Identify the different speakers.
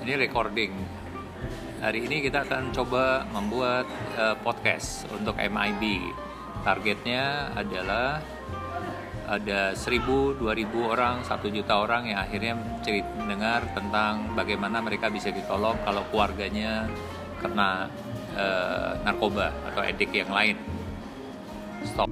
Speaker 1: ini recording. Hari ini kita akan coba membuat uh, podcast untuk MIB. Targetnya adalah ada 1000, 2000 orang, 1 juta orang yang akhirnya cerita mendengar tentang bagaimana mereka bisa ditolong kalau keluarganya kena uh, narkoba atau edik yang lain. Stop.